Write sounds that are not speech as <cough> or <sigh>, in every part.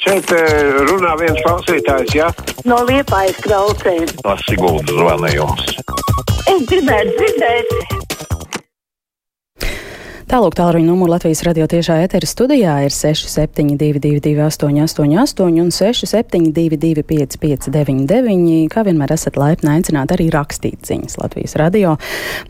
Šeit runā viens klausītājs, jā? Ja? No liepājas klausēm. No Siguldas zvanījums. Es gribētu dzirdēt Tālāk tālruņa numuru Latvijas radio tiešā ētera studijā ir 6722, 888, un 672, 559, kā vienmēr esat laipni aicināti arī rakstīt ziņas Latvijas radio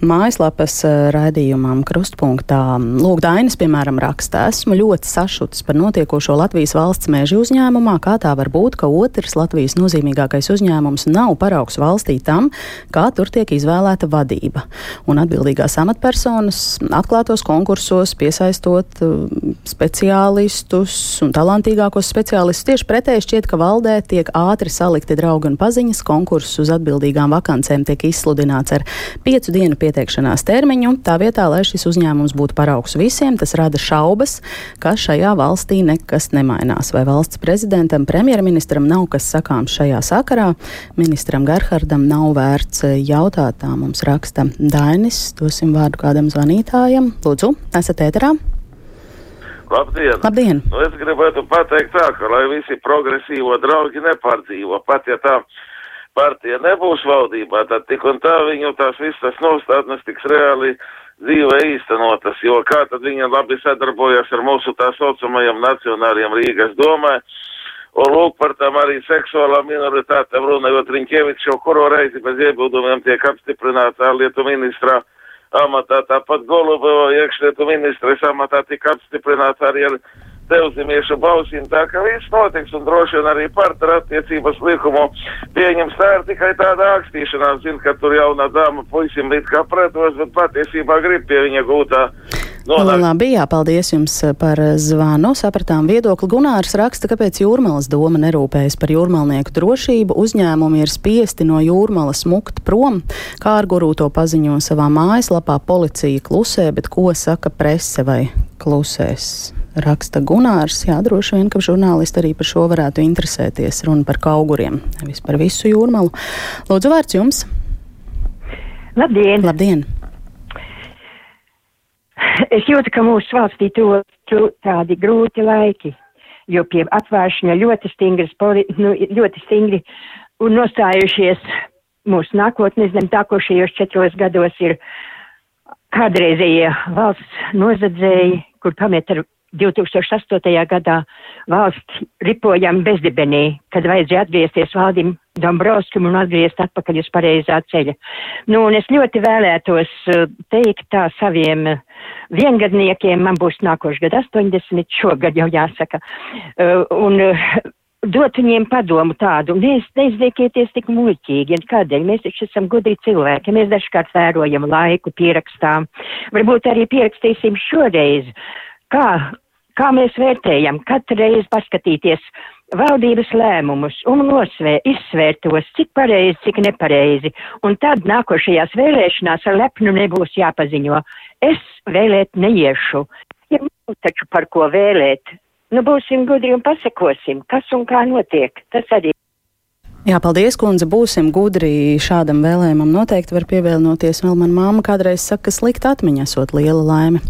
mājaslapas eh, raidījumam krustpunktā. Lūk, Dainis, piemēram, raksta, esmu ļoti sašuts par notiekošo Latvijas valsts mēžu uzņēmumā, kā tā var būt, ka otrs Latvijas nozīmīgākais uzņēmums nav paraugs valstī tam, kā tur tiek izvēlēta vadība. Un atbildīgās amatpersonas atklātos konkursus konkursos, piesaistot uh, speciālistus un talantīgākos speciālistus. Tieši pretēji šķiet, ka valdē tiek ātri salikti draugi un paziņas. Konkurss uz atbildīgām vakancēm tiek izsludināts ar piecu dienu pieteikšanās termiņu. Tā vietā, lai šis uzņēmums būtu paraugs visiem, tas rada šaubas, ka šajā valstī nekas nemainās. Vai valsts prezidentam, premjerministram nav kas sakāms šajā sakarā? Ministram Gerhardam nav vērts jautāt, tā mums raksta Dainis. Dosim vārdu kādam zvanītājam. Lūdzu! Esat ēterā? Labdien! Labdien. Nu, es gribētu pateikt tā, ka lai visi progresīvo draugi nepārdzīvo, pat ja tā partija nebūs valdībā, tad tik un tā viņu tās visas nostādnes tiks reāli dzīvē īstenotas, jo kā tad viņa labi sadarbojas ar mūsu tā saucamajiem nacionāliem Rīgas domē, un lūk par tām arī seksuālām minoritātēm runājot Riņķevičs jau kuro reizi bez iebildumiem tiek apstiprināta lietu ministrā amatā, tāpat Golubova iekšlietu ministres amatā tika apstiprināts arī ar Tevzimiešu balsīm, tā ka viss notiks un droši vien arī partneru attiecības likumu pieņems. Tā ir tikai tāda ākstīšanās, zin, ka tur jaunā dāma puisim it kā pretos, bet patiesībā grib pie viņa gūtā Nonāk. Labi, jā, paldies jums par zvanu. Sapratām viedokli. Gunārs raksta, kāpēc Jūrmalas doma nerūpējas par jūrmalnieku drošību. Uzņēmumi ir spiesti no jūrmalas mukt prom. Kārgurū to paziņo savā mājaslapā. Policija klusē, bet ko saka prese vai klusēs? Raksta Gunārs. Jā, droši vien, ka žurnālisti arī par šo varētu interesēties. Runa par kauguriem, nevis par visu jūrmalu. Lūdzu, vārds jums! Labdien! Labdien. <laughs> Es jūtu, ka mūsu valstī to, to tādi grūti laiki, jo pie atvēršana ļoti stingras, nu, ļoti stingri un nostājušies mūsu nākotnes zem tākošajos četros gados ir kādreizējie valsts nozadzēji, kur pamet ar 2008. gadā valsts ripojam bezdibenī, kad vajadzēja atgriezties valdim Dombrovskim un atgriezt atpakaļ uz pareizā ceļa. Nu, un es ļoti vēlētos uh, teikt tā saviem uh, viengadniekiem, man būs nākošais gada 80, šogad jau jāsaka, uh, un dot viņiem padomu tādu, neiz, neizliekieties tik muļķīgi, un kādēļ mēs taču esam gudri cilvēki, mēs dažkārt vērojam laiku, pierakstām, varbūt arī pierakstīsim šoreiz kā, kā mēs vērtējam, katru reizi paskatīties valdības lēmumus un nosvē, izsvērt tos, cik pareizi, cik nepareizi, un tad nākošajās vēlēšanās ar lepnu nebūs jāpaziņo. Es vēlēt neiešu. Ja taču par ko vēlēt. Nu, būsim gudri un pasakosim, kas un kā notiek. Tas arī. Jā, paldies, kundze. Būsim gudri šādam vēlējumam. Noteikti var pievienoties. Vēl man māma kādreiz saka, ka slikta atmiņa esot liela laime.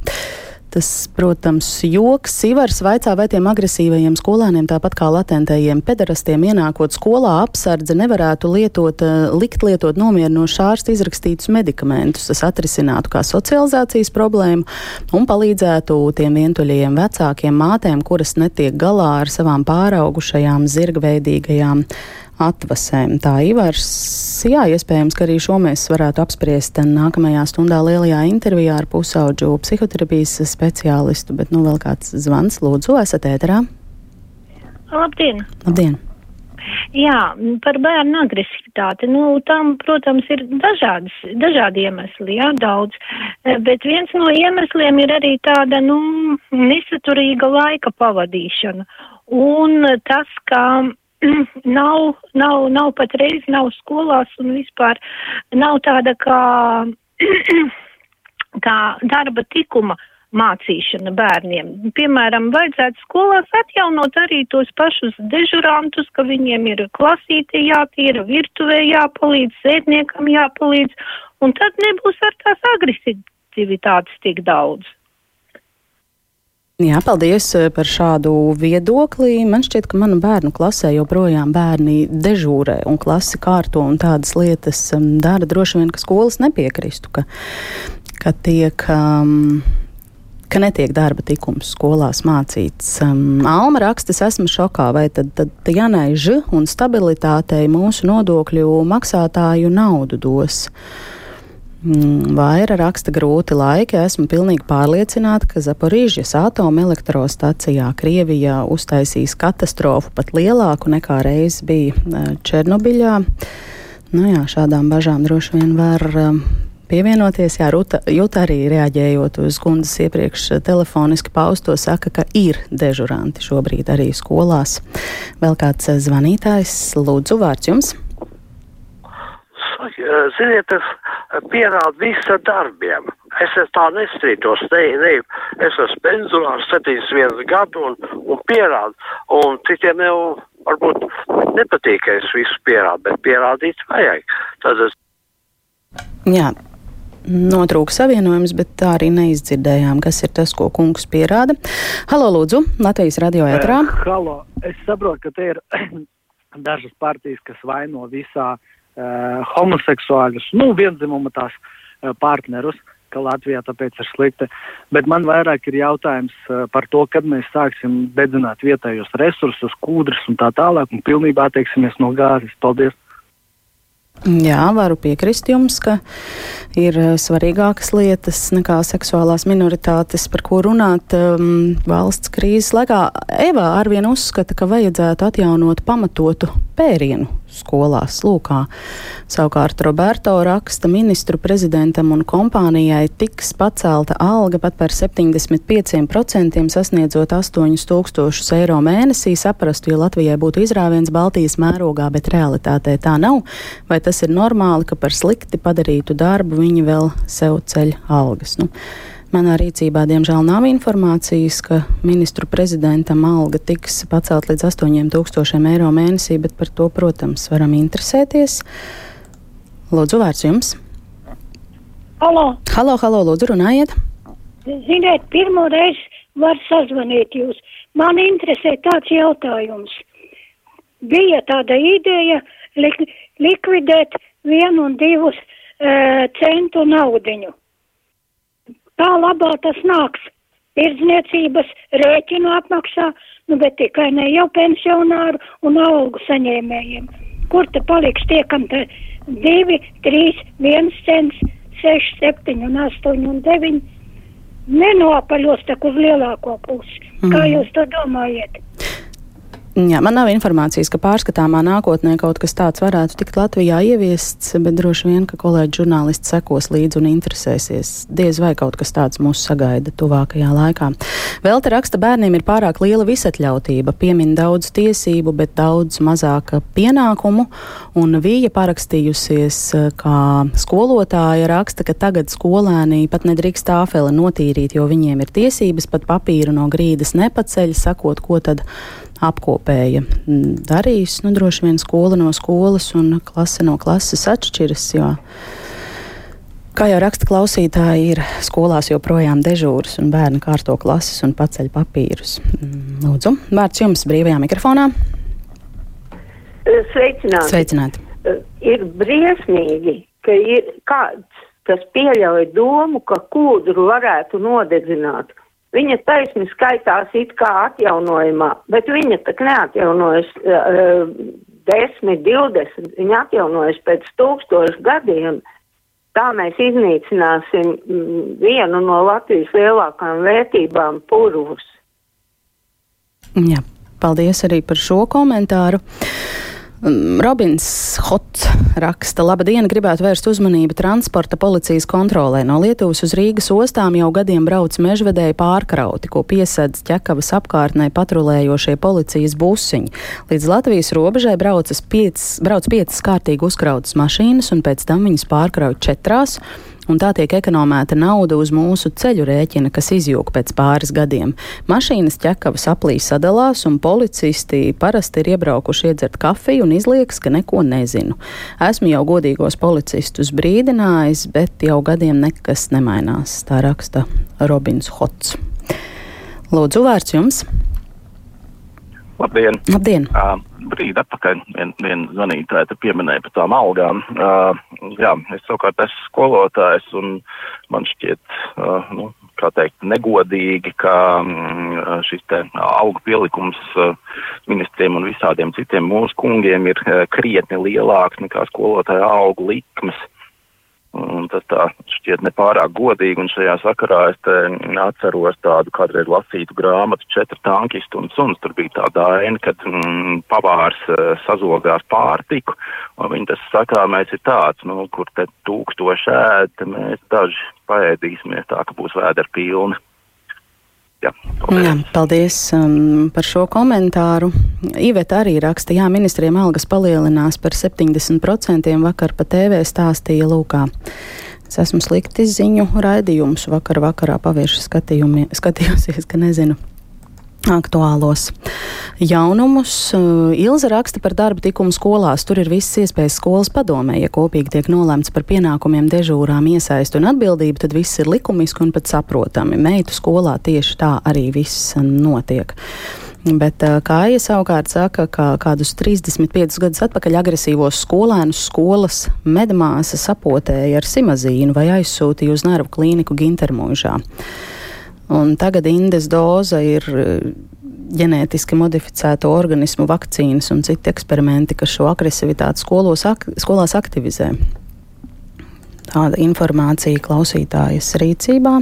Tas, protams, joks. Ivars vaicā, vai tiem agresīvajiem skolēniem, tāpat kā latentajiem pederastiem, ienākot skolā apsardze nevarētu lietot, eh, likt lietot nomierinošu ārstu izrakstītus medikamentus. Tas atrisinātu kā socializācijas problēmu un palīdzētu tiem vientuļajiem vecākiem mātēm, kuras netiek galā ar savām pāraugušajām zirgveidīgajām atvasēm. Tā Ivars, jā, iespējams, ka arī šo mēs varētu apspriest nākamajā stundā lielajā intervijā ar pusauģu psihoterapijas speciālistu, bet nu vēl kāds zvans, lūdzu, esat ēterā. Labdien! Labdien! Jā, par bērnu agresivitāti. Nu, tam, protams, ir dažādas, dažādi iemesli, jā, daudz. Bet viens no iemesliem ir arī tāda, nu, nesaturīga laika pavadīšana. Un tas, ka <clears throat> nav, nav, nav pat reizi, nav skolās un vispār nav tāda kā, <clears throat> kā darba tikuma mācīšana bērniem. Piemēram, vajadzētu skolās atjaunot arī tos pašus dežurantus, ka viņiem ir klasīte jātīra, virtuvē jāpalīdz, sētniekam jāpalīdz, un tad nebūs ar tās agresivitātes tik daudz. Jā, paldies eh, par šādu viedokli. Man šķiet, ka manu bērnu klasē joprojām bērni dežūrē un klasi kārto un tādas lietas um, dara. Droši vien, ka skolas nepiekristu, ka, ka tiek. Um, ka netiek darba tikums skolās mācīts. Um, Alma raksta, es esmu šokā, vai tad, tad Janai Ž un stabilitātei mūsu nodokļu maksātāju naudu dos. Mm, Vaira raksta grūti laiki. Esmu pilnīgi pārliecināta, ka Zaporīžas atomelektrostacijā Krievijā uztaisīs katastrofu pat lielāku nekā reiz bija eh, Černobiļā. Nu jā, šādām bažām droši vien var eh, pievienoties. Jā, Ruta, Juta arī reaģējot uz kundzes iepriekš telefoniski pausto, saka, ka ir dežuranti šobrīd arī skolās. Vēl kāds eh, zvanītājs, lūdzu, vārds jums! Ziniet, es pierādu visu ar darbiem. Es tā nestrīdos, ne, ne, es esmu penzulārs 71 gadu un, un pierādu, un citiem jau varbūt nepatīk, ka es visu pierādu, bet pierādīt vajag. Tad es. Jā. Notrūka savienojums, bet tā arī neizdzirdējām, kas ir tas, ko kungs pierāda. Halo, lūdzu, Latvijas radio ētrā. Uh, halo, es saprotu, ka te ir <clears throat> dažas partijas, kas vaino visā uh, uh, homoseksuāļus, nu, vienzimuma tās uh, partnerus, ka Latvijā tāpēc ir slikti. Bet man vairāk ir jautājums uh, par to, kad mēs sāksim dedzināt vietējos resursus, kūdrus un tā tālāk, un pilnībā attieksimies no gāzes. Paldies! Jā, varu piekrist jums, ka ir svarīgākas lietas nekā seksuālās minoritātes, par ko runāt um, valsts krīzes laikā. Eva arvien uzskata, ka vajadzētu atjaunot pamatotu pērienu skolās. Lūkā. Savukārt Roberto raksta ministru prezidentam un kompānijai tiks pacelta alga pat par 75% sasniedzot 8000 eiro mēnesī. Saprastu, ja Latvijai būtu izrāviens Baltijas mērogā, bet realitātē tā nav. Vai tas ir normāli, ka par slikti padarītu darbu viņi vēl sev ceļ algas? Nu, Manā rīcībā, diemžēl, nav informācijas, ka ministru prezidentam alga tiks pacelt līdz 8000 eiro mēnesī, bet par to, protams, varam interesēties. Lūdzu, vārds jums! Halo! Halo, halo, lūdzu, runājiet! Ziniet, pirmo reizi var sazvanīt jūs. Man interesē tāds jautājums. Bija tāda ideja lik likvidēt vienu un divus uh, centu naudiņu tā labā tas nāks. Tirdzniecības rēķinu apmaksā, nu, bet tikai ne jau pensionāru un algu saņēmējiem. Kur te paliks tie, kam te divi, trīs, viens cents, seši, septiņi un astoņi un deviņi? Nenopaļos tak uz lielāko pusi. Mm. Kā jūs to domājat? Jā, man nav informācijas, ka pārskatāmā nākotnē kaut kas tāds varētu tikt Latvijā ieviests, bet droši vien, ka kolēģi žurnālisti sekos līdzi un interesēsies. Diez vai kaut kas tāds mūs sagaida tuvākajā laikā. Vēl te raksta, bērniem ir pārāk liela visatļautība, piemin daudz tiesību, bet daudz mazāk pienākumu. Un Vīja parakstījusies kā skolotāja raksta, ka tagad skolēnī pat nedrīkst tāfeli notīrīt, jo viņiem ir tiesības pat papīru no grīdas nepaceļ, sakot, ko tad apkopēja darīs. Nu, droši vien skola no skolas un klase no klases atšķiras. Jo, Kā jau raksta klausītāji, ir skolās joprojām dežūras, un bērni kārto klases un paceļ papīrus. Mm, lūdzu, vārds jums brīvajā mikrofonā. Sveicināti! Sveicināti. Ir briesmīgi, ka ir kāds, kas pieļauj domu, ka kūdru varētu nodedzināt. Viņa taisni skaitās it kā atjaunojumā, bet viņa tak neatjaunojas uh, 10, 20, viņa atjaunojas pēc tūkstošu gadiem. Tā mēs iznīcināsim vienu no Latvijas lielākām vērtībām - purvus. Jā, paldies arī par šo komentāru. Mm, Robins Hots raksta, labdien, gribētu vērst uzmanību transporta policijas kontrolē. No Lietuvas uz Rīgas ostām jau gadiem brauc mežvedēji pārkrauti, ko piesedz ķekavas apkārtnē patrulējošie policijas busiņi. Līdz Latvijas robežai braucas piecas, brauc piecas kārtīgi uzkrautas mašīnas, un pēc tam viņas pārkrauj četrās un tā tiek ekonomēta nauda uz mūsu ceļu rēķina, kas izjūg pēc pāris gadiem. Mašīnas ķekavas aplī sadalās, un policisti parasti ir iebraukuši iedzert kafiju un izliekas, ka neko nezinu. Esmu jau godīgos policistus brīdinājis, bet jau gadiem nekas nemainās, tā raksta Robins Hots. Lūdzu, vārds jums! Labdien! Labdien. Uh, brīdi atpakaļ viena vien zvanītāja pieminēja par tām algām. Uh, jā, es savukārt esmu skolotājs un man šķiet, uh, nu, kā teikt, negodīgi, ka mm, šis te algu pielikums uh, ministriem un visādiem citiem mūsu kungiem ir uh, krietni lielāks nekā skolotāja algu likmes. Uh, Un tas tā šķiet nepārāk godīgi, un šajā sakarā es atceros tādu kādreiz lasītu grāmatu Četri tankisti un suns. Tur bija tāda aina, kad mm, pavārs uh, sazogās pārtiku, un viņi tas sakāmais ir tāds, nu, kur te tūkstoši ēd, mēs daži paēdīsimies tā, ka būs vēdera pilna. Jā, paldies. Jā, paldies um, par šo komentāru. Iveta arī raksta, jā, ministriem algas palielinās par 70%. Vakar pa TV stāstīja Lūkā. Es esmu slikti ziņu raidījums vakar vakarā pavēršu skatījumos, ka nezinu aktuālos jaunumus. Uh, Ilza raksta par darba tikumu skolās. Tur ir visas iespējas skolas padomē. Ja kopīgi tiek nolēmts par pienākumiem, dežūrām, iesaistu un atbildību, tad viss ir likumiski un pat saprotami. Meitu skolā tieši tā arī viss notiek. Bet uh, kāja savukārt saka, ka kādus 35 gadus atpakaļ agresīvos skolēnus skolas medmāsa sapotēja ar simazīnu vai aizsūtīja uz nervu klīniku Gintermužā. Un tagad indes doza ir eh, ģenētiski modificēto organismu vakcīnas un citi eksperimenti, kas šo agresivitāti skolos, ak skolās aktivizē. Tāda informācija klausītājas rīcībā.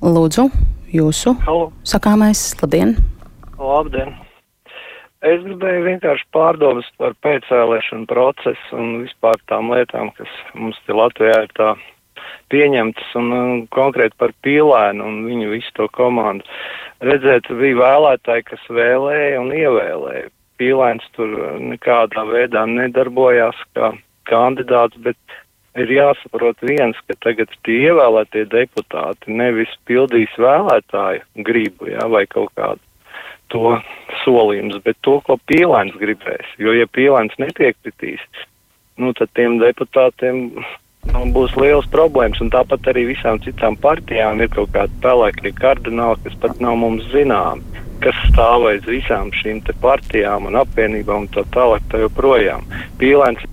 Lūdzu, jūsu Halo. sakāmais, labdien! Labdien! Es gribēju vienkārši pārdomas par pēcvēlēšanu procesu un vispār tām lietām, kas mums te Latvijā ir tā pieņemtas un, un konkrēti par pīlēnu un viņu visu to komandu. Redzēt, bija vēlētāji, kas vēlēja un ievēlēja. Pīlēns tur nekādā veidā nedarbojās kā kandidāts, bet ir jāsaprot viens, ka tagad tie ievēlētie deputāti nevis pildīs vēlētāju gribu, jā, vai kaut kādu to solījumus, bet to, ko pīlēns gribēs. Jo, ja pīlēns nepiekritīs, nu, tad tiem deputātiem nu, būs liels problēmas, tāpat arī visām citām partijām ir kaut kādi pelēkie kardināli, kas pat nav mums zināmi, kas stāv aiz visām šīm partijām un apvienībām un tā tālāk tā joprojām. Pīlēns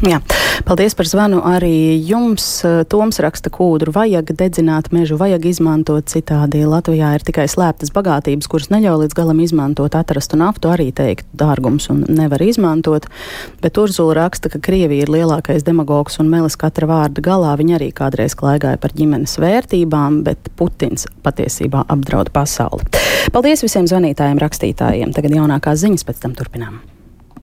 Jā. Paldies par zvanu arī jums. Toms raksta kūdru, vajag dedzināt mežu, vajag izmantot citādi. Latvijā ir tikai slēptas bagātības, kuras neļauj līdz galam izmantot, atrastu naftu arī teikt dārgums un nevar izmantot. Bet Urzula raksta, ka Krievija ir lielākais demagogs un melis katra vārda galā. Viņa arī kādreiz klaigāja par ģimenes vērtībām, bet Putins patiesībā apdraud pasauli. Paldies visiem zvanītājiem, rakstītājiem. Tagad jaunākās ziņas, pēc tam turpinām.